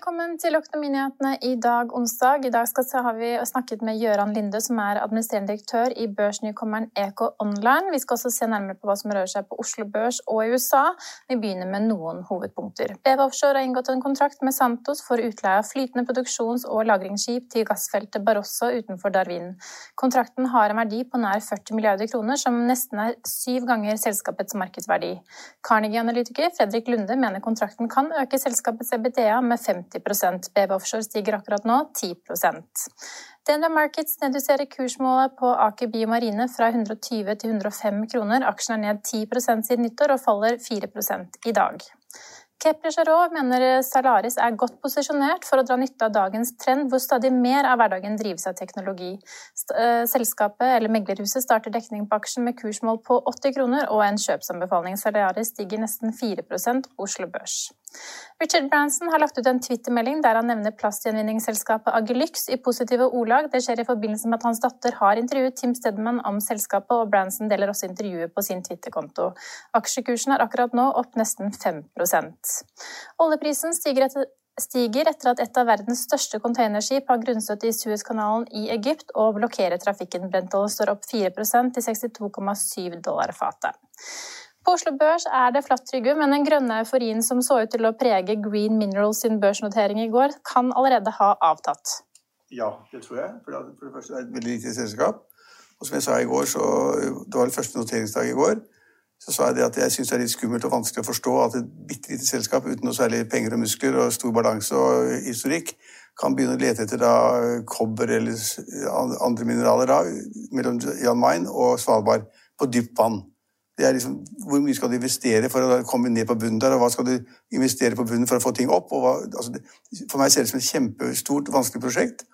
Velkommen til Økonominyhetene i dag, onsdag. I dag skal, har vi snakket med Gøran Linde, som er administrerende direktør i børsnykommeren Eco Online. Vi skal også se nærmere på hva som rører seg på Oslo Børs og i USA. Vi begynner med noen hovedpunkter. BV Offshore har inngått en kontrakt med Santos for utleie av flytende produksjons- og lagringsskip til gassfeltet Barossa utenfor Darwin. Kontrakten har en verdi på nær 40 milliarder kroner, som nesten er syv ganger selskapets markedsverdi. Carnegie-analytiker Fredrik Lunde mener kontrakten kan øke selskapets EBDA med 5 50 BB Offshore stiger akkurat nå 10 DNB Markets reduserer kursmålet på Aker Biomarine fra 120 til 105 kroner. Aksjen er ned 10% siden nyttår og faller 4 i dag. Kepler Charot mener Salaris er godt posisjonert for å dra nytte av dagens trend, hvor stadig mer av hverdagen drives av teknologi. Eh, selskapet eller meglerhuset starter dekning på aksjen med kursmål på 80 kroner og en kjøpsanbefaling. Salaris stiger nesten 4% Oslo Børs. Richard Branson har lagt ut en twittermelding der han nevner plastgjenvinningsselskapet Agilyx i positive ordlag. Det skjer i forbindelse med at hans datter har intervjuet Tim Stedman om selskapet, og Branson deler også intervjuet på sin Twitter-konto. Aksjekursen er akkurat nå opp nesten 5 Oljeprisen stiger etter stiger etter at et av verdens største containerskip har grunnstøtt i Suezkanalen i Egypt og blokkerer trafikken. Brentollet står opp 4% til 62,7 dollar fatet. På Oslo Børs er det flatt, Trygve, men den grønne euforien som så ut til å prege Green Minerals sin børsnotering i går, kan allerede ha avtatt. Ja, det tror jeg. For det første er det et veldig lite selskap. Og som jeg sa i går, så det var den første noteringsdag i går, så sa jeg det at jeg syns det er litt skummelt og vanskelig å forstå at et bitte lite selskap uten noe særlig penger og muskler og stor balanse og historikk kan begynne å lete etter da kobber eller andre mineraler da, mellom Jan Mayen og Svalbard på dypt vann. Det er liksom, Hvor mye skal du investere for å komme ned på bunnen der, og hva skal du investere på bunnen for å få ting opp? Hva, altså, for meg ser det ut som et kjempestort, vanskelig prosjekt.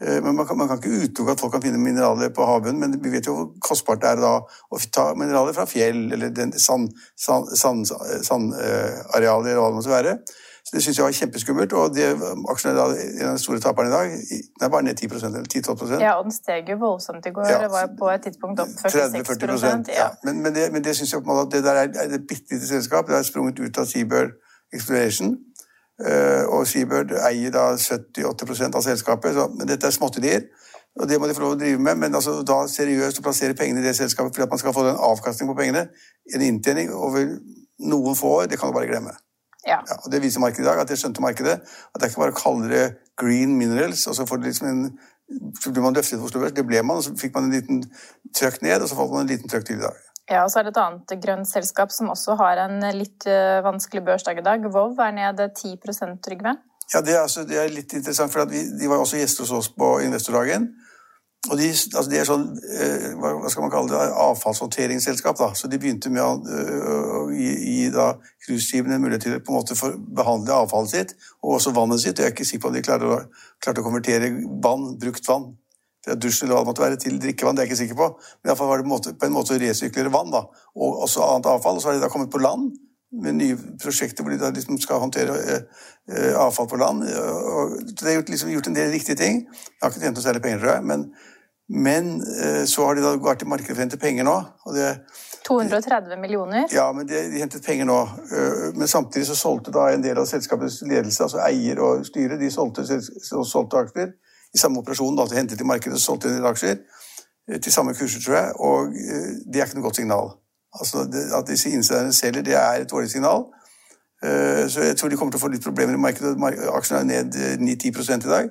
Eh, men man kan, man kan ikke utelukke at folk kan finne mineraler på havbunnen, men vi vet jo hvor kostbart det er da å ta mineraler fra fjell eller sandarealer, sand, sand, sand, uh, eller hva det måtte være. Så Det syns jeg var kjempeskummelt. Og det, aksjen er da en av de store taperen i dag. Den er bare ned 10% eller 10-12% Ja, og den steg jo voldsomt i går. Ja, det var på et tidspunkt opp 46 ja. Men, men, det, men det syns jeg på en måte at det der er, er et bitte lite selskap. Det er sprunget ut av Seabird Exploration. Uh, og Seabird eier da 70-80 av selskapet. Så, men dette er småtterier. Og det må de få lov å drive med, men altså, da seriøst å plassere pengene i det selskapet fordi at man skal få den avkastning på pengene, en inntjening over noen få år, det kan du bare glemme. Ja. Ja, og Det viser markedet i dag, at det skjønte markedet. At det er ikke bare å kalle det green minerals, og så får det liksom en så blir man løftet for Oslo Børs. Det ble man, og så fikk man en liten trøkk ned, og så falt man en liten trøkk til i dag. Ja, og så er det et annet grønt selskap som også har en litt uh, vanskelig børsdag i dag. Vov er ned 10% Trygve? Ja, det er, altså, det er, litt interessant, for vi, de var også gjester hos oss på investordagen. Og de, altså de er sånn eh, hva skal man kalle det, avfallshåndteringsselskap. da, Så de begynte med å, å gi, gi cruiseskipene mulighet til å på en måte behandle avfallet sitt, og også vannet sitt. Jeg er ikke sikker på om de klarte å, klarte å konvertere vann, brukt vann dusj eller hva det måtte være, til drikkevann. Det er jeg ikke sikker på. Men iallfall var det på en måte, på en måte å resirkulere vann, da, og også annet avfall. Og så har de da kommet på land med nye prosjekter hvor de da liksom skal håndtere eh, avfall på land. Og det er gjort, liksom, gjort en del riktige ting. Jeg har ikke tjent noe særlig penger, tror jeg. men men eh, så har de da vært i markedet for å hente penger nå. Det, 230 millioner? Ja, men de, de, hentet penger nå. Eh, men samtidig så solgte da en del av selskapets ledelse, altså eier og styre, de solgte, solgte aksjer i samme operasjon, da, hentet i markedet og solgte en del aksjer til samme kurser, tror jeg, og det er ikke noe godt signal. Altså det, At disse innsiderne selger, det er et dårlig signal. Så jeg tror de kommer til å få litt problemer i markedet. Aksjene er ned 9-10 i dag.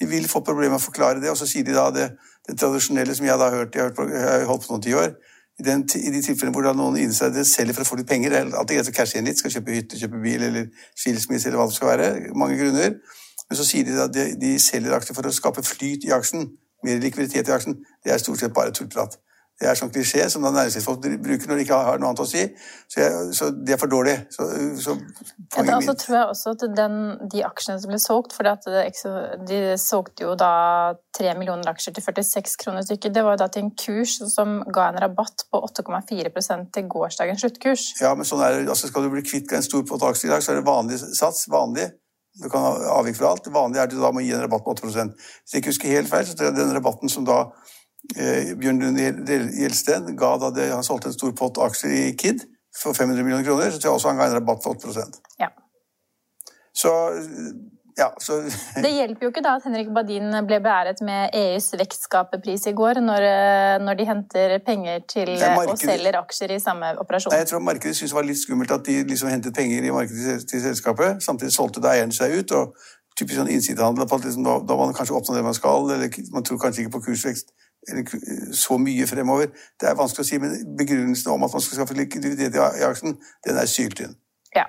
De vil få problemer med å forklare det, og så sier de da det, det tradisjonelle som jeg da har hørt, jeg har, hørt holdt på noen tiår, i, den, I de tilfellene hvor noen insidere selger for å få litt penger, det er alltid greit å cashe inn litt, skal kjøpe hytte, kjøpe bil eller skilsmisse eller hva det skal være, mange grunner, men så sier de at de, de selger aksjer for å skape flyt i aksjen, mer likviditet i aksjen. Det er stort sett bare tullprat. Det er sånn klisjé som næringslivsfolk bruker når de ikke har noe annet å si. Så, jeg, så det er for dårlig. Så, så ja, da altså, tror jeg også at den, de aksjene som ble solgt, for de solgte jo da 3 millioner aksjer til 46 kroner stykket, det var jo da til en kurs som ga en rabatt på 8,4% til gårsdagens sluttkurs. Ja, men sånn er det. Altså, skal du bli kvitt en stor pott aksjer i dag, så er det vanlig sats. vanlig. Du kan ha avvik fra alt. Det vanlige er at du da må gi en rabatt på 8 Hvis jeg ikke husker helt feil, så tror jeg den rabatten som da Bjørn Lund Gjelsten ga da det, han solgte en stor pott aksjer i Kid for 500 millioner kroner, så tror jeg også han ga en rabatt på 8% ja. Så ja, så Det hjelper jo ikke da at Henrik Badin ble beæret med EUs vekstskaperpris i går, når, eh, når de henter penger til markedet, og selger aksjer i samme operasjon. Nei, jeg tror markedet syntes det var litt skummelt at de liksom hentet penger i markedet til selskapet. Samtidig solgte da eieren seg ut. og typisk sånn innsidehandel liksom, da, da man kanskje oppnår det man skal, eller man tror kanskje ikke på kursvekst så mye fremover. Det er vanskelig å si, men begrunnelsen om at man skal skaffe likviditet i aksjen, den er syltynn. Ja.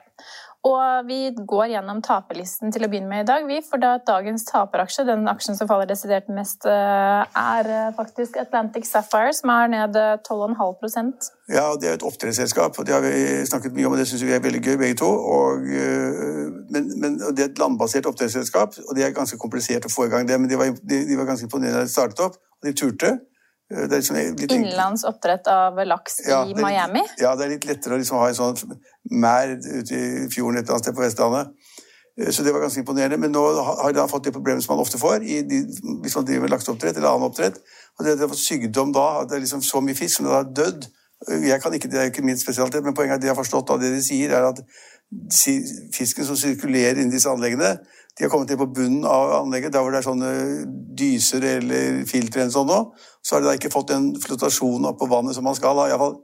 Og vi går gjennom taperlisten til å begynne med i dag, vi. For da dagens taperaksje, den aksjen som faller desidert mest, eh, er eh, faktisk Atlantic Sapphire, som er ned 12,5% Ja, det er et oppdrettsselskap, og det har vi snakket mye om, og det syns vi er veldig gøy, begge to. Og, eh, men, men, det er et landbasert oppdrettsselskap, og det er ganske komplisert å få i gang det. Men de var, de, de var ganske imponerende da de startet opp. Og de turte. Liksom Innenlands oppdrett av laks ja, i Miami? Litt, ja, det er litt lettere å liksom ha en sånn merd ute i fjorden et eller annet sted på Vestlandet. Eh, så det var ganske imponerende. Men nå har de fått det problemet som man ofte får de, hvis man driver med lakseoppdrett eller annen oppdrett. Og det, de har fått sykdom da, at det er liksom så mye fisk som har dødd. Jeg kan ikke, Det er ikke min spesialitet, men poenget er at de har forstått av det de sier, er at fisken som sirkulerer inni disse anleggene, de har kommet ned på bunnen av anlegget, der hvor det er sånne dyser eller filtre eller sånn. Så har de da ikke fått den flotasjonen oppå vannet som man skal. Iallfall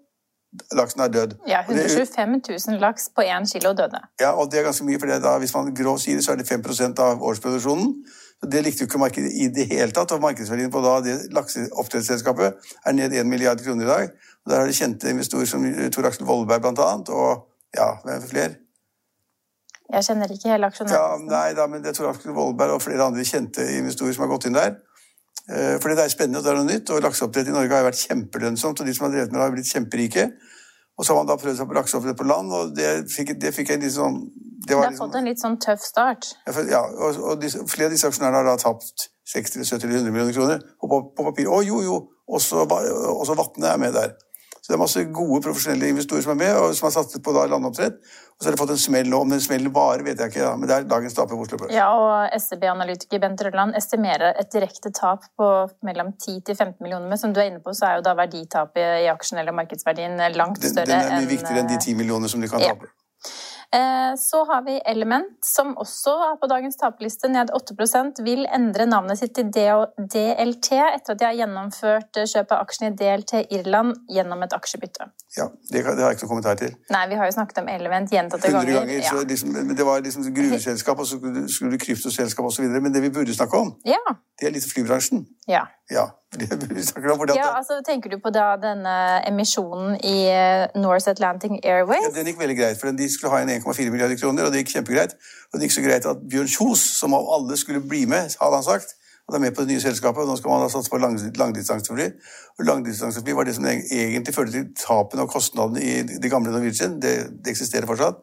laksen er død. Ja, 125 000 laks på én kilo døde. Ja, og det er ganske mye, for da, hvis man grovt sier det, så er det 5% av årsproduksjonen. Så Det likte jo ikke markedet i det hele tatt, og markedsverdien på da det lakseoppdrettsselskapet er ned 1 milliard kroner i dag. Og Der har de kjente investorer som Tor Aksel Vollberg annet, og ja, hvem flere? Jeg kjenner ikke hele aksjonæren. Ja, nei da, men det tror jeg Vollberg og flere andre kjente investorer som har gått inn der. For fordi det er spennende, og det er noe nytt. Og lakseoppdrett i Norge har vært kjempelønnsomt, og de som har drevet med det, har blitt kjemperike. Og så har man da prøvd seg på lakseoppdrett på land, og det fikk, det fikk jeg litt sånn Det, har liksom, fått en litt sånn tøff start? Ja, og, og disse, flere av disse aksjonærene har da tapt 60 70 eller 100 millioner kroner på, på papir. Å jo, jo! Også, også Vatne er med der. Så det er masse gode, profesjonelle investorer som er med, og som har satset på da landoppdrett. Og så har de fått en smell nå. Om den smellen varer, vet jeg ikke, ja. men det er dagens tap på Oslo Børs. Ja, og SEB-analytiker Bent Rødland estimerer et direkte tap på mellom 10 til 15 millioner. Men som du er inne på, så er jo da verditapet i aksjen eller markedsverdien langt større enn Den er mye viktigere enn de 10 millioner som de kan tape. Ja. Eh, så har vi Element, som også er på dagens taperliste, ned 8% vil endre navnet sitt til DLT etter at de har gjennomført eh, kjøp av aksjene i DLT Irland gjennom et aksjebytte. Ja, Det, har jeg ikke noen kommentar til. Nei, Vi har jo snakket om Element gjentatte ganger. ganger ja. så liksom, det var liksom gruveselskap, og så skulle du kryptoselskap osv. Men det vi burde snakke om, ja. det er litt flybransjen. Ja. ja. Ja, altså Tenker du på da denne emisjonen i eh, North Atlantic Airways? Ja, Den gikk veldig greit, for de skulle ha en 1,4 milliarder kroner, og det gikk kjempegreit. Og det gikk så greit at Bjørn Kjos, som av alle skulle bli med, hadde han sagt, og er med på det nye selskapet. og Nå skal man ha satse på lang, langdistansefly. Og langdistansefly var det som egentlig førte til tapene og kostnadene i det gamle Norwegian. Det, det eksisterer fortsatt.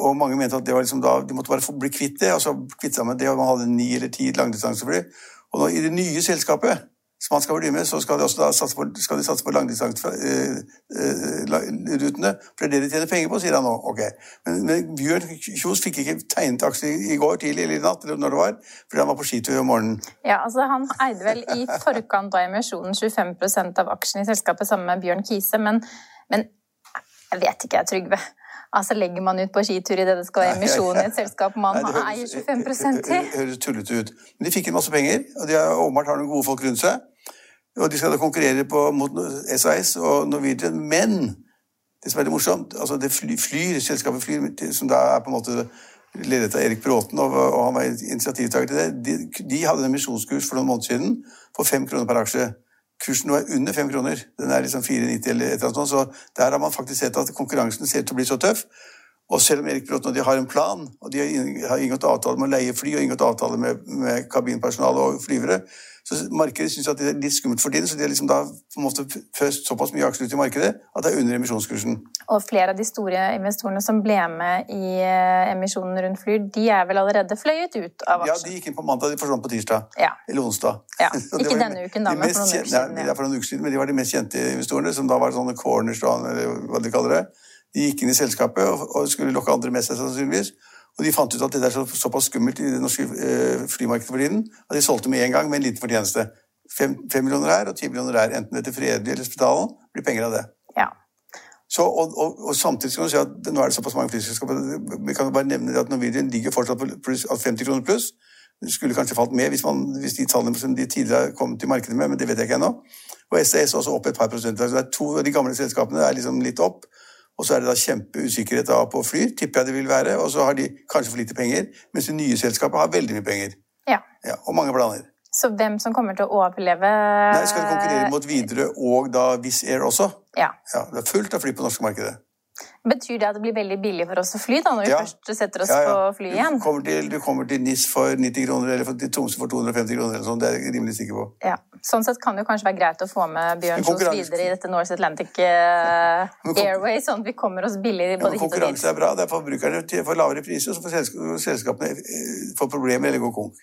Og mange mente at liksom da, de måtte bare bli kvitt det. og så kvitte seg med det, og man hadde ni eller ti langdistansefly. Og nå i det nye selskapet som han skal bli med, så skal de satse på, skal de satse på langdistanserutene. For det er det de tjener penger på, sier han nå. Ok. Men, men Bjørn Kjos fikk ikke tegnet aksjer i går tidlig eller i natt, eller når det var, fordi han var på skitur om morgenen. Ja, altså Han eide vel i forkant av emisjonen 25% av aksjene i selskapet sammen med Bjørn Kise, men, men jeg vet ikke, jeg, Trygve. Altså legger man ut på skitur i det det skal være emisjon i et selskap man Nei, høres- eier 25 i? Det høres tullete ut. Men de fikk inn masse penger, og de har åpenbart noen gode folk rundt seg. Og de skal da konkurrere på, mot SAS og Norwegian. Men det som er litt morsomt, altså det fly, flyr, selskapet Flyr, som da er på en måte ledet av Erik Bråten, og, og han var initiativtaker til det, de, de hadde en emisjonskurs for noen måneder siden for fem kroner per aksje. Kursen nå er under fem kroner. Den er liksom 4,90 eller et eller annet sånt. Så der har man faktisk sett at konkurransen ser ut til å bli så tøff. Og selv om Erik Bråten og de har en plan, og de har inn- har inngått avtale med å leie fly og inngått avtale med, med kabinpersonale og flyvere, så markedet syns det er litt skummelt for tiden, så de har liksom da på en måte først såpass mye aksjer ut i markedet at det er under emisjonskursen. Og flere av de store investorene som ble med i eh, emisjonen rundt Flyr, de er vel allerede fløyet ut av Ja, de gikk inn på mandag, de forsvant på tirsdag. Ja. Eller onsdag. Ja, ikke denne uken da, de men for noen uker siden, ja. ja, for noen uker siden, men de var de mest kjente investorene, som da var sånne corners, eller hva de kaller det. De gikk inn i selskapet og, skulle lokke andre med seg, sannsynligvis. Og de fant ut at det er så, såpass skummelt i det norske eh, flymarkedet for tiden, at de solgte med en gang med en liten fortjeneste. Fem, fem millioner her og ti millioner her, enten etter Fredelig eller Spitalen, blir penger av det. Ja. Så, og, og, og samtidig skal du si at det- nå er det såpass mange flyselskaper Vi kan jo bare nevne at Norwegian ligger fortsatt på pluss, 50 kroner pluss. Det skulle kanskje falt med hvis, man, hvis de tallene som de tidligere kom til markedet med, men det vet jeg ikke ennå. Og SAS også opp et par prosent. Så det er to av de gamle selskapene er liksom litt opp. Og så er det da kjempeusikkerhet da på fly, tipper jeg det vil være. Og så har de kanskje for lite penger, mens de nye selskapene har veldig mye penger. ja. Ja, og mange planer. Så hvem som kommer til å overleve Nei, skal de konkurrere mot Widerøe og da Wizz Air også? Ja. Ja, Det er fullt av fly på det norske markedet. Betyr det at det blir veldig billig for oss å fly da, når vi Ja. først setter oss Ja, ja. på flyet igjen? Du kommer til, du kommer til NIS for 90 kroner, eller til Tromsø for 250 kroner, eller sånn, det er jeg rimelig sikker på. Ja. Sånn sett kan det jo kanskje være greit å få med Bjørn Kjos videre i dette North Atlantic eh, Men Airways, sånn at vi kommer oss billig både hit og konkurranse er bra, det er forbrukerne får lavere priser, og så får selskapene eh, får problemer eller går konk.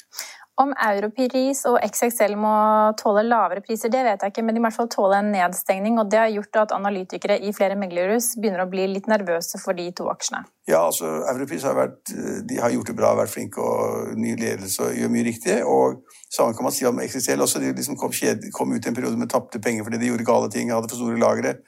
Om Europris og XXL må tåle lavere priser, det vet jeg ikke, men de må i hvert fall tåle en nedstengning, og det har gjort at analytikere i flere meglerhus begynner å bli litt nervøse for de to aksjene. Ja, altså, Europris har, vært, eh, har gjort det bra, vært flinke og ny ledelse og gjør mye riktig. Og samme kan man si om XXL også. De liksom kom, kjed, kom ut i en periode med tapte penger fordi de gjorde gale ting, hadde for store lagre.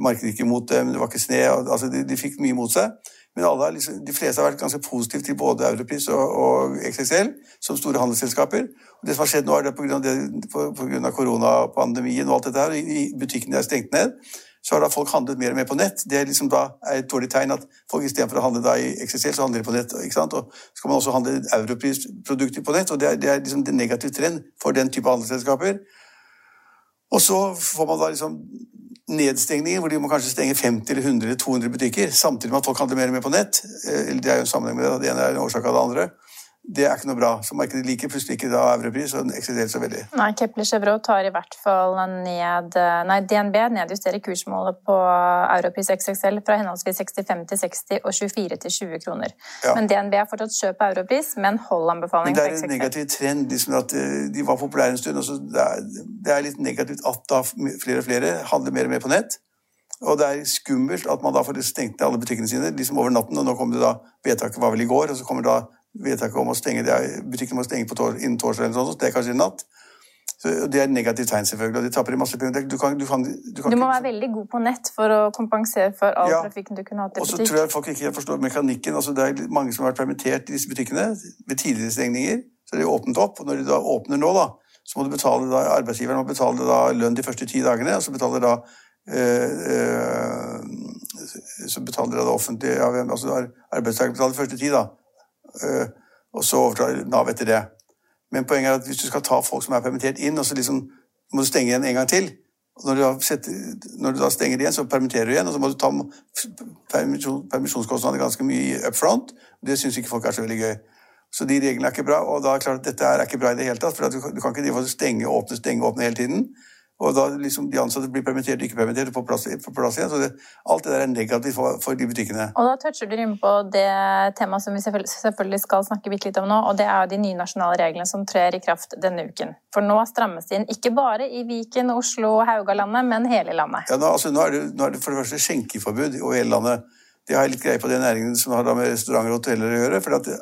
Markedet gikk imot dem, det var ikke sne. Altså, de, de fikk mye mot seg. Men liksom, de fleste har vært ganske positive til både Europris og, og XXL som store handelsselskaper. Og det som har skjedd nå, er det pga. koronapandemien og alt dette her, i butikkene er stengt ned, så har da folk handlet mer og mer på nett. Det er liksom da er et dårlig tegn at folk istedenfor å handle da i XXL, så handler de på nett. ikke sant? Og så skal man også handle europrisprodukter på nett, og det er, det er liksom en negativ trend for den type handelsselskaper. Og så får man da liksom nedstengninger, hvor de må kanskje stenge 50 eller 100 eller 200 butikker, samtidig med at folk handler mer og mer på nett. Eh, Det er jo en sammenheng med det, det ene er en årsak av det andre. Det er ikke noe bra. Så markedet liker plutselig ikke da europris og eksisterer så veldig. Nei, Kepler Chevrolet tar i hvert fall ned Nei, DNB nedjusterer kursmålet på Europris XXL fra henholdsvis 65 til 60 og 24 til 20 kroner. Ja. Men DNB har fortsatt kjøp av Europris, men hold Men XXL. det er en negativ trend. liksom at eh, De var populære en stund. og så det, er, det er litt negativt at da flere og flere handler mer og mer på nett. Og det er skummelt at man da får stengt ned alle butikkene sine liksom over natten. Og nå kom det da vedtaket var vel i går, og så kommer da vedtaket om å stenge det butikken må stenge på tor, innen torsdag eller sånt. Det er kanskje i natt. Så det er et negativt tegn, selvfølgelig. Og de tapper i masse penger. Du kan, du kan, du kan Du må være veldig god på nett for å kompensere for all Ja. trafikken du kunne hatt i Og så tror jeg folk ikke forstår mekanikken. Altså, det er mange som har vært permittert i disse butikkene ved tidligere stengninger. Så er de åpnet opp, og når de da åpner nå, da, så må du betale da, arbeidsgiveren må betale da lønn de første ti dagene, og så betaler da øh, øh, så betaler da det offentlige ja, altså Arbeidstakeren betaler de første ti, da. Eh, og så overtar Nav etter det. Men poenget er at hvis du skal ta folk som er permittert inn, og så liksom må du stenge igjen en gang til når du, setter, når du da stenger igjen, så permitterer du igjen, og så må du ta permisjon, permisjonskostnader ganske mye up front. Det syns ikke folk er så veldig gøy. Så de reglene er ikke bra, og da er det klart at dette er ikke bra i det hele tatt. For du, du kan ikke stenge, åpne, stenge, åpne hele tiden. Og da liksom de ansatte blir permittert, ikke permittert, på plass, får plass igjen. Så det, alt det der er negativt for, for de butikkene. Og da toucher dere inn på det temaet som vi selvfølgelig- skal snakke litt om nå, og det er jo de nye nasjonale reglene som trer i kraft denne uken. For nå strammes det inn ikke bare i Viken, Oslo og Haugalandet, men hele landet. Ja, nå, altså, nå, er det, nå er det for det første skjenkeforbud over hele landet. Det har jeg litt greie på den næringen som har med restauranter og hoteller å gjøre. for det,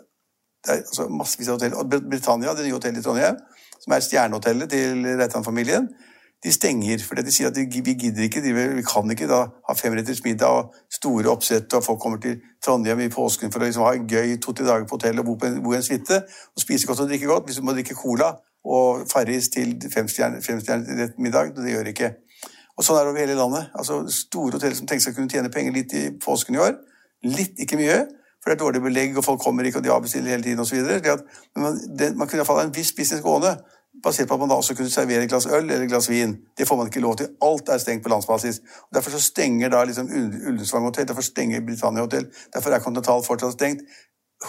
det er altså massevis av hotell. Og Britannia, det nye hotellet i Trondheim, som er stjernehotellet til Reitan-familien, de stenger. For de sier at de, vi gidder ikke, vi kan ikke da ha femretters middag og store oppsett, og folk kommer til Trondheim i påsken for å liksom ha en gøy to-tre dager på hotell og bo, på en, bo i en suite og spise godt og drikke godt. Hvis du må drikke cola og Farris til femstjernet middag, det gjør ikke. Og sånn er det over hele landet. Altså Store hoteller som tenker seg å kunne tjene penger litt i påsken i år. Litt, ikke mye. For det er dårlig belegg, og folk kommer ikke, og de avbestiller hele tiden osv. Man, det, man kunne iallfall ha en viss business gående basert på at man da også kunne servere et glass øl eller et glass vin. Det får man ikke lov til. Alt er stengt på landsbasis. Og derfor så stenger da liksom Ullensvang hotell, derfor stenger Britannia hotell, derfor er Continental fortsatt stengt.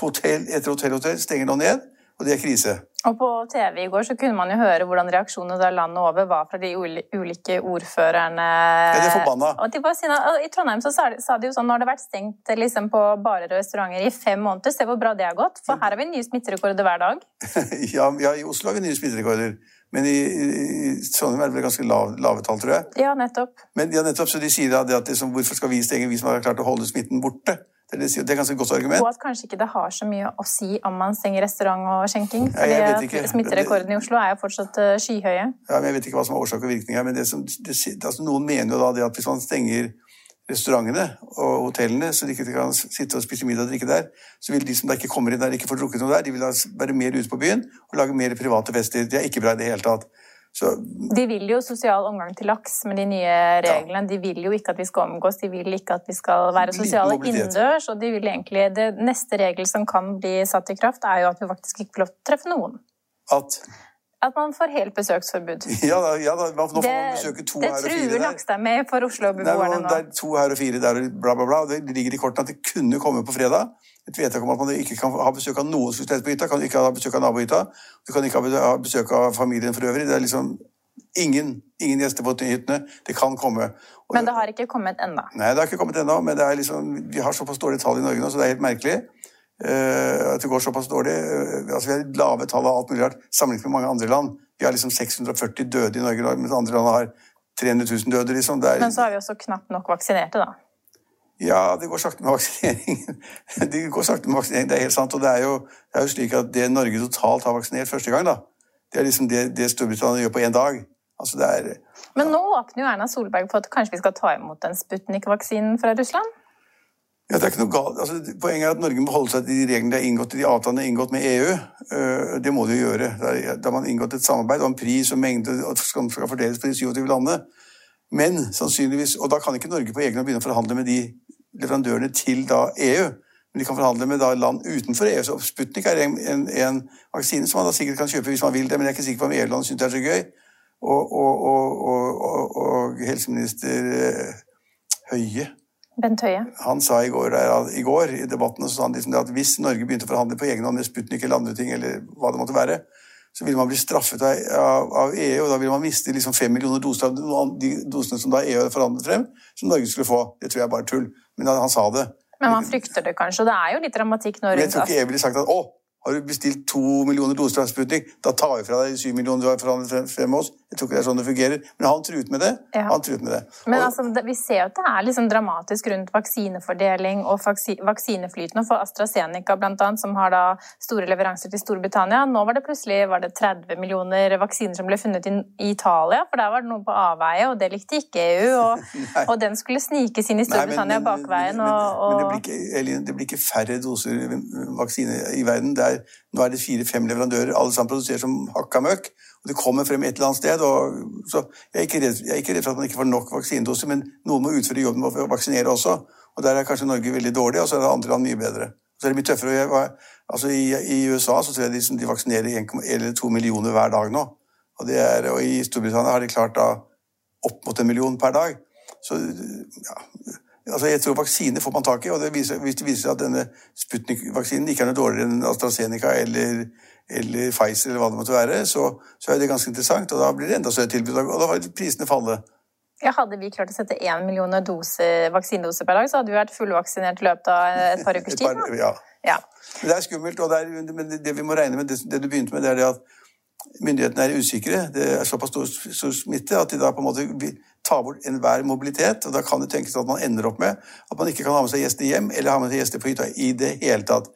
Hotell etter hotell stenger nå ned, og det er krise. Og På TV i går så kunne man jo høre hvordan reaksjonene da landet over var fra de ulike ordførerne. Ja, de er forbanna. Og I Trondheim så sa de jo sånn det har vært stengt liksom, på barer og restauranter i fem måneder, se hvor bra det har gått. For her har vi nye smitterekorder hver dag. ja, ja, i Oslo har vi nye smitterekorder. Men i, i Trondheim er det vel ganske lav, lave tall, tror jeg. Ja, nettopp. Men ja, nettopp, Så de sier da at liksom, hvorfor skal vi stenge, vi som har klart å holde smitten borte? Det er, det er ganske godt argument. Og at kanskje ikke det har så mye å si om man stenger restaurant og skjenking. fordi Smitterekordene i Oslo er jo fortsatt eh, skyhøye. Ja, men Jeg vet ikke hva som er årsak og virkning her. men som, det, altså, Noen mener jo da det at hvis man stenger restaurantene og hotellene, så de ikke kan sitte og spise middag og drikke der, så vil de som da ikke kommer inn der, ikke få drukket noe der, de vil da være mer ute på byen og lage mer private fester. Det er ikke bra i det hele tatt. Så, de vil jo sosial omgang til laks med de nye reglene. Ja. De vil jo ikke at vi skal omgås, de vil ikke at vi skal være sosiale innendørs. Og de vil egentlig, det neste regel som kan bli satt i kraft, er jo at vi faktisk ikke får lov til å treffe noen. At? At man får helt besøksforbud. Ja da, ja da. nå får det, man besøke to her og fire der. Det truer Nakstad for Oslo-beboerne nå. Det er to her og fire der og bla, bla, bla. Det ligger i kortene at det kunne komme på fredag et vedtak om at man ikke kan ha besøk av noen som på hytta. Kan ikke ha besøk av nabohytta. Du kan ikke ha besøk av familien for øvrig. Det er liksom ingen, ingen gjester på hyttene. Det kan komme. Og men det har ikke kommet ennå? Nei, det har ikke kommet ennå. Men liksom, vi har såpass dårlige tall i Norge nå, så det er helt merkelig. Uh, at det går såpass dårlig. Uh, altså, vi har lave tall av alt mulig rart sammenlignet med mange andre land. Vi har liksom 640 døde i Norge, mens andre land har 300 000 døde. Liksom. Er... Men så har vi også knapt nok vaksinerte, da. Ja, det går sakte med vaksinering. det går sakte med vaksinering, det er helt sant. Og det er, jo, det er jo slik at det Norge totalt har vaksinert første gang, da, det er liksom det, det Storbritannia gjør på én dag. Altså det er Men nå åpner jo Erna Solberg for at kanskje vi skal ta imot den Sputnik-vaksinen fra Russland? Ja, det er ikke noe galt. Altså, poenget er at Norge må holde seg til de reglene de har inngått, de avtalene de har inngått med EU. Øh, det må de jo gjøre. Da har man inngått et samarbeid om pris og mengde og skal fordeles på de 27 landene. Men sannsynligvis, Og da kan ikke Norge på egen hånd begynne å forhandle med de leverandørene til da EU. Men de kan forhandle med da land utenfor EU. Så Sputnik er en, en, en, vaksine som man da sikkert kan kjøpe hvis man vil det, men jeg er ikke sikker på om EU-land syns det er så gøy. Og, og, og, og helseminister eh, Høie Bent Høie. Han sa i går, i, går, i debatten så sa han liksom at hvis Norge begynte å forhandle på egen hånd med Sputnik eller andre ting, eller hva det måtte være, så ville man bli straffet av, av EU, og da ville man miste liksom fem millioner doser av de dosene som da EU hadde forhandlet frem, som Norge skulle få. Det tror jeg er bare tull. Men han sa det. Men man frykter det kanskje, og det er jo litt dramatikk når Jeg tror ikke EU ville sagt at å, har du bestilt to millioner doser av Sputnik, da tar vi fra deg de syv millioner du har forhandlet frem med oss. Jeg tror ikke det er sånn det fungerer. Men han truet med det. Ja. Han truet med det. Men altså, vi ser at det er liksom dramatisk rundt vaksinefordeling og vaksineflyten. For AstraZeneca blant annet, som har da store leveranser til Storbritannia, nå var det plutselig var det 30 millioner vaksiner som ble funnet i Italia. For der var det noe på avveie, og det likte ikke EU. Og, og den skulle snikes inn i Storbritannia Nei, men, bakveien. Men, og, men, det, blir ikke, det, blir ikke, færre doser vaksine i verden. Det Er, nå er det fire-fem leverandører, alle sammen produserer som hakka møkk og det kommer frem et eller annet sted. Så jeg er, ikke redd, jeg er ikke redd for at man ikke får nok vaksinedoser, men noen må utføre jobben med å vaksinere også. Og Der er kanskje Norge veldig dårlig, og så er det andre land mye bedre. Så er det mye tøffere. Jeg, altså i, i, USA så tror jeg de, de vaksinerer 1 eller 2 millioner hver dag nå. Og, er, og i Storbritannia har de klart da opp mot en million per dag. Så ja, altså jeg tror vaksine får man tak i, og det viser, hvis det viser seg at denne Sputnik-vaksinen ikke er noe dårligere enn AstraZeneca eller eller Pfizer eller hva det måtte være, så, så, er det ganske interessant. Og da blir det enda større tilbud, og da vil prisene falle. Ja, hadde vi klart å sette én million vaksinedoser per dag, så hadde vi vært fullvaksinert i løpet av et par ukers tid. Ja. ja. Det er skummelt, og det, er, men det vi må regne med, det, det, du begynte med, det er det at myndighetene er usikre. Det er såpass stor, stor smitte at de da på en måte tar bort enhver mobilitet. og Da kan det tenkes at man ender opp med at man ikke kan ha med seg gjester hjem eller ha med seg gjester på hytta i det hele tatt.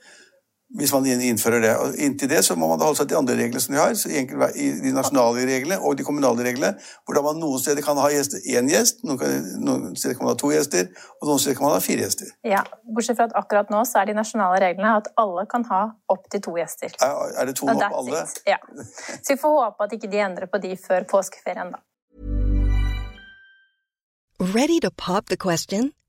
Hvis man innfører det. Og inntil det så må man da holde seg til andre reglene som de har, så i de nasjonale reglene og de kommunale reglene, hvor da man noen steder kan ha én gjest, noen, noen, steder kan man ha to gjester, og noen steder kan man ha fire gjester. Ja, Bortsett fra at akkurat nå så er de nasjonale reglene at alle kan ha opptil to gjester. Er, er det to nå på alle? Ja. Så vi får håpe at ikke de endrer på de før påskeferien, da. Ready to pop the question?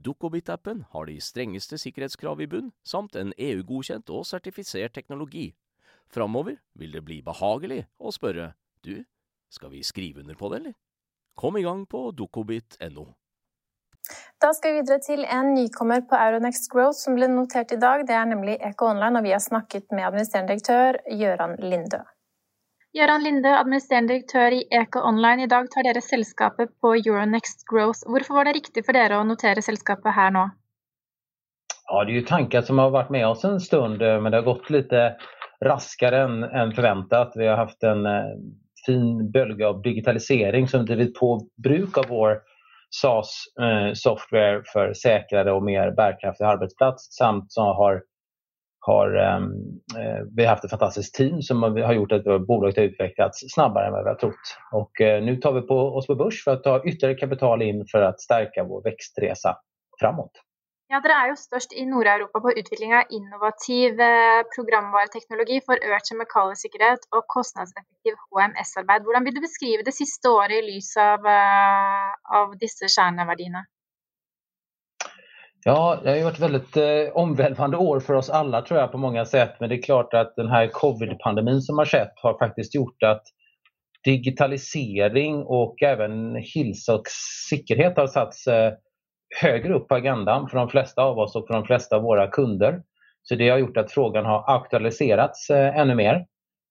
Dukkobit-appen har de strengeste sikkerhetskrav i bunn, samt en EU-godkjent og sertifisert teknologi. Framover vil det bli behagelig å spørre du, skal vi skrive under på det, eller? Kom i gang på dukkobit.no. Da skal vi videre til en nykommer på Euronext Growth som ble notert i dag. Det er nemlig Eco Online, og vi har snakket med administrerende direktør Gøran Lindø. Gøran Linde, administrerende direktør i Eco Online. I dag tar dere selskapet på Euronext Growth. Hvorfor var det riktig for dere å notere selskapet her nå? Ja, det er jo tanker som har vært med oss en stund, men det har gått litt raskere enn forventet. Vi har hatt en eh, fin bølge av digitalisering som drivit på bruk av vår SAS-software eh, for sikrere og mer bærekraftig arbeidsplass, samt som har har ehm, eh, vi haft ett fantastiskt team som har gjort att bolaget har utvecklats snabbare än vad vi har trott. Och eh, nu tar vi på oss på börs för att ta ytterligare kapital in för att stärka vår växtresa framåt. Ja, Dere er jo størst i Nord-Europa på utvikling av innovativ eh, programvareteknologi for økt kjemikaliesikkerhet og kostnadseffektiv HMS-arbeid. Hvordan vil du beskrive det siste året i lys av, av disse kjerneverdiene? Ja, det har ju varit väldigt eh, omvälvande år för oss alla tror jag på många sätt. Men det är klart att den här covid-pandemin som har skett har faktiskt gjort att digitalisering och även hälsa och säkerhet har satts eh, högre upp på agendan för de flesta av oss och för de flesta av våra kunder. Så det har gjort att frågan har aktualiserats eh, ännu mer.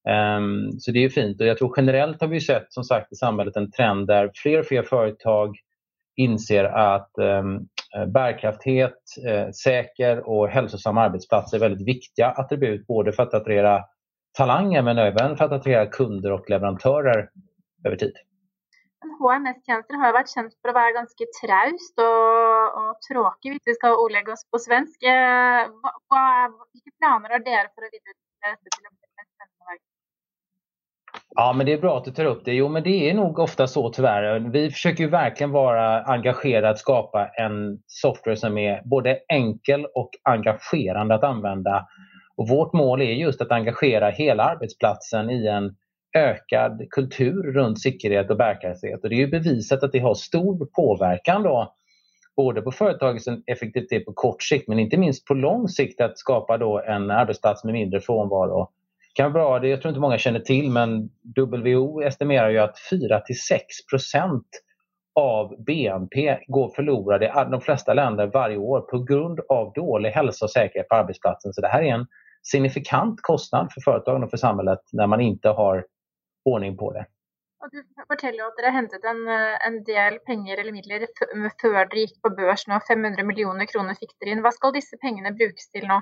Um, så det är fint och jag tror generellt har vi sett som sagt i samhället en trend där fler och fler företag inser att um, Eh, bärkrafthet, eh, säker och hälsosam arbetsplats är väldigt viktiga attribut både för att attrahera talanger men även för att attrahera kunder och leverantörer över tid. HMS-tjenester har jo vært kjent for å være ganske traust og, og tråkig, hvis vi skal ordlegge oss på svensk. Hva, hva, hvilke planer har dere for å videreutvikle dette til å bli et spennende verk? Ja, men det är bra att du tar upp det. Jo, men det är nog ofta så tyvärr. Vi försöker ju verkligen vara engagerade att skapa en software som är både enkel och engagerande att använda. Och vårt mål är just att engagera hela arbetsplatsen i en ökad kultur runt säkerhet och bärkraftighet. Och det är bevisat att det har stor påverkan då, både på företagets effektivitet på kort sikt men inte minst på lång sikt att skapa då en arbetsplats med mindre frånvaro kan vara det jag tror inte många känner till, men WHO estimerar ju att 4-6 procent av BNP går förlorade i de flesta länder varje år på grund av dålig hälsa och säkerhet på arbetsplatsen. Så det här är en signifikant kostnad för företagen och för samhället när man inte har ordning på det. Og du forteller at dere hentet en, en, del penger eller midler før dere gikk på børs nå. 500 millioner kroner fikk dere inn. Hva skal disse pengene brukes til nå?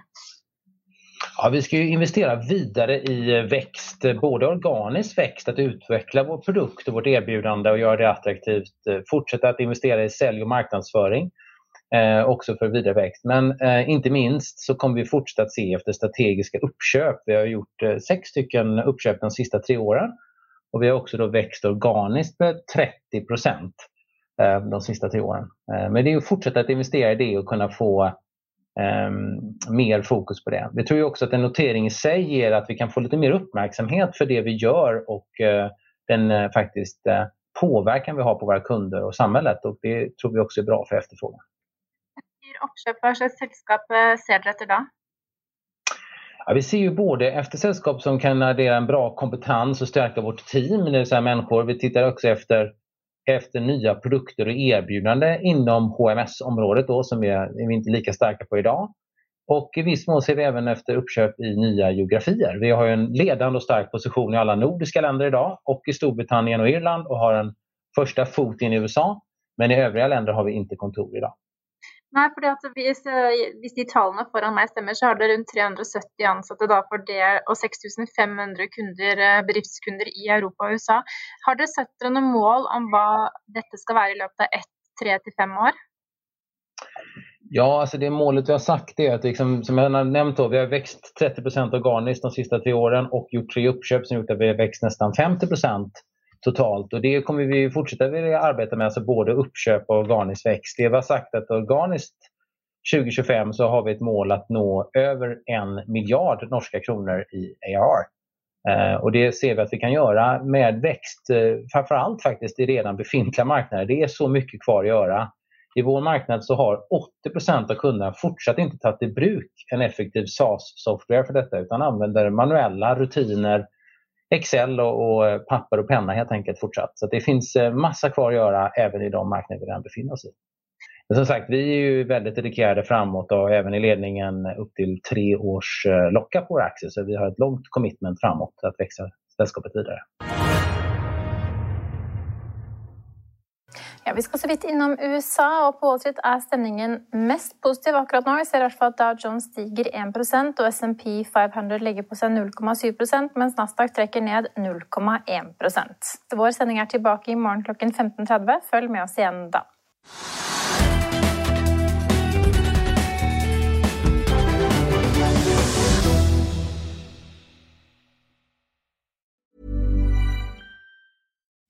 Ja, vi ska investera vidare i växt, både organisk växt, att utveckla vår produkt och vårt erbjudande och göra det attraktivt. Fortsätta att investera i sälj och marknadsföring, eh, också för vidare växt. Men eh, inte minst så kommer vi fortsätta att se efter strategiska uppköp. Vi har gjort eh, sex stycken uppköp de sista tre åren och vi har också då växt organiskt med 30 procent eh, de sista tre åren. Eh, men det är att fortsätta att investera i det och kunna få mer fokus på det. Vi tror också att en notering i sig ger att vi kan få lite mer uppmärksamhet för det vi gör och uh, den uh, faktiskt uh, påverkan vi har på våra kunder och samhället och det tror vi också är bra för efterfrågan. Hur oppkjøp, hva slags selskap ser dere etter da? Ja, vi ser ju både efter sällskap som kan addera en bra kompetens och stärka vårt team, det vill säga människor. Vi tittar också efter efter nya produkter och erbjudanden inom HMS-området då, som vi är, vi inte lika starka på idag. Och i viss mån ser vi även efter uppköp i nya geografier. Vi har en ledande och stark position i alla nordiska länder idag och i Storbritannien och Irland och har en första fot in i USA. Men i övriga länder har vi inte kontor idag. Nei, fordi at hvis, hvis, de tallene foran meg stemmer, så har det rundt 370 ansatte da for det, og 6500 kunder, eh, bedriftskunder i Europa og USA. Har dere satt dere noen mål om hva dette skal være i løpet av ett, tre til fem år? Ja, alltså det målet vi har sagt är att liksom, som jag har nämnt vi har växt 30% organiskt de siste tre årene og gjort tre uppköp som gjort att vi har växt nästan 50 totalt. Och det kommer vi fortsätta vilja arbeta med, alltså både uppköp och organisk växt. Det var sagt att organiskt 2025 så har vi ett mål att nå över en miljard norska kronor i AR. Eh, och det ser vi att vi kan göra med växt, eh, framförallt faktiskt i redan befintliga marknader. Det är så mycket kvar att göra. I vår marknad så har 80% av kunderna fortsatt inte tagit i bruk en effektiv SaaS-software för detta utan använder manuella rutiner Excel och, och, papper och penna helt enkelt fortsatt. Så det finns eh, massa kvar att göra även i de marknader vi redan befinner oss i. Men som sagt, vi är ju väldigt dedikerade framåt och även i ledningen upp till tre års eh, locka på våra aktier. Så vi har ett långt commitment framåt att växa sällskapet vidare. Ja, Vi skal så vidt innom USA, og på Wall Street er stemningen mest positiv akkurat nå. Vi ser i hvert fall at Dow Jones stiger 1% og SMP 500 legger på seg 0,7% mens Nasdaq trekker ned 0,1% Vår sending er tilbake i morgen klokken 15.30. Følg med oss igjen da.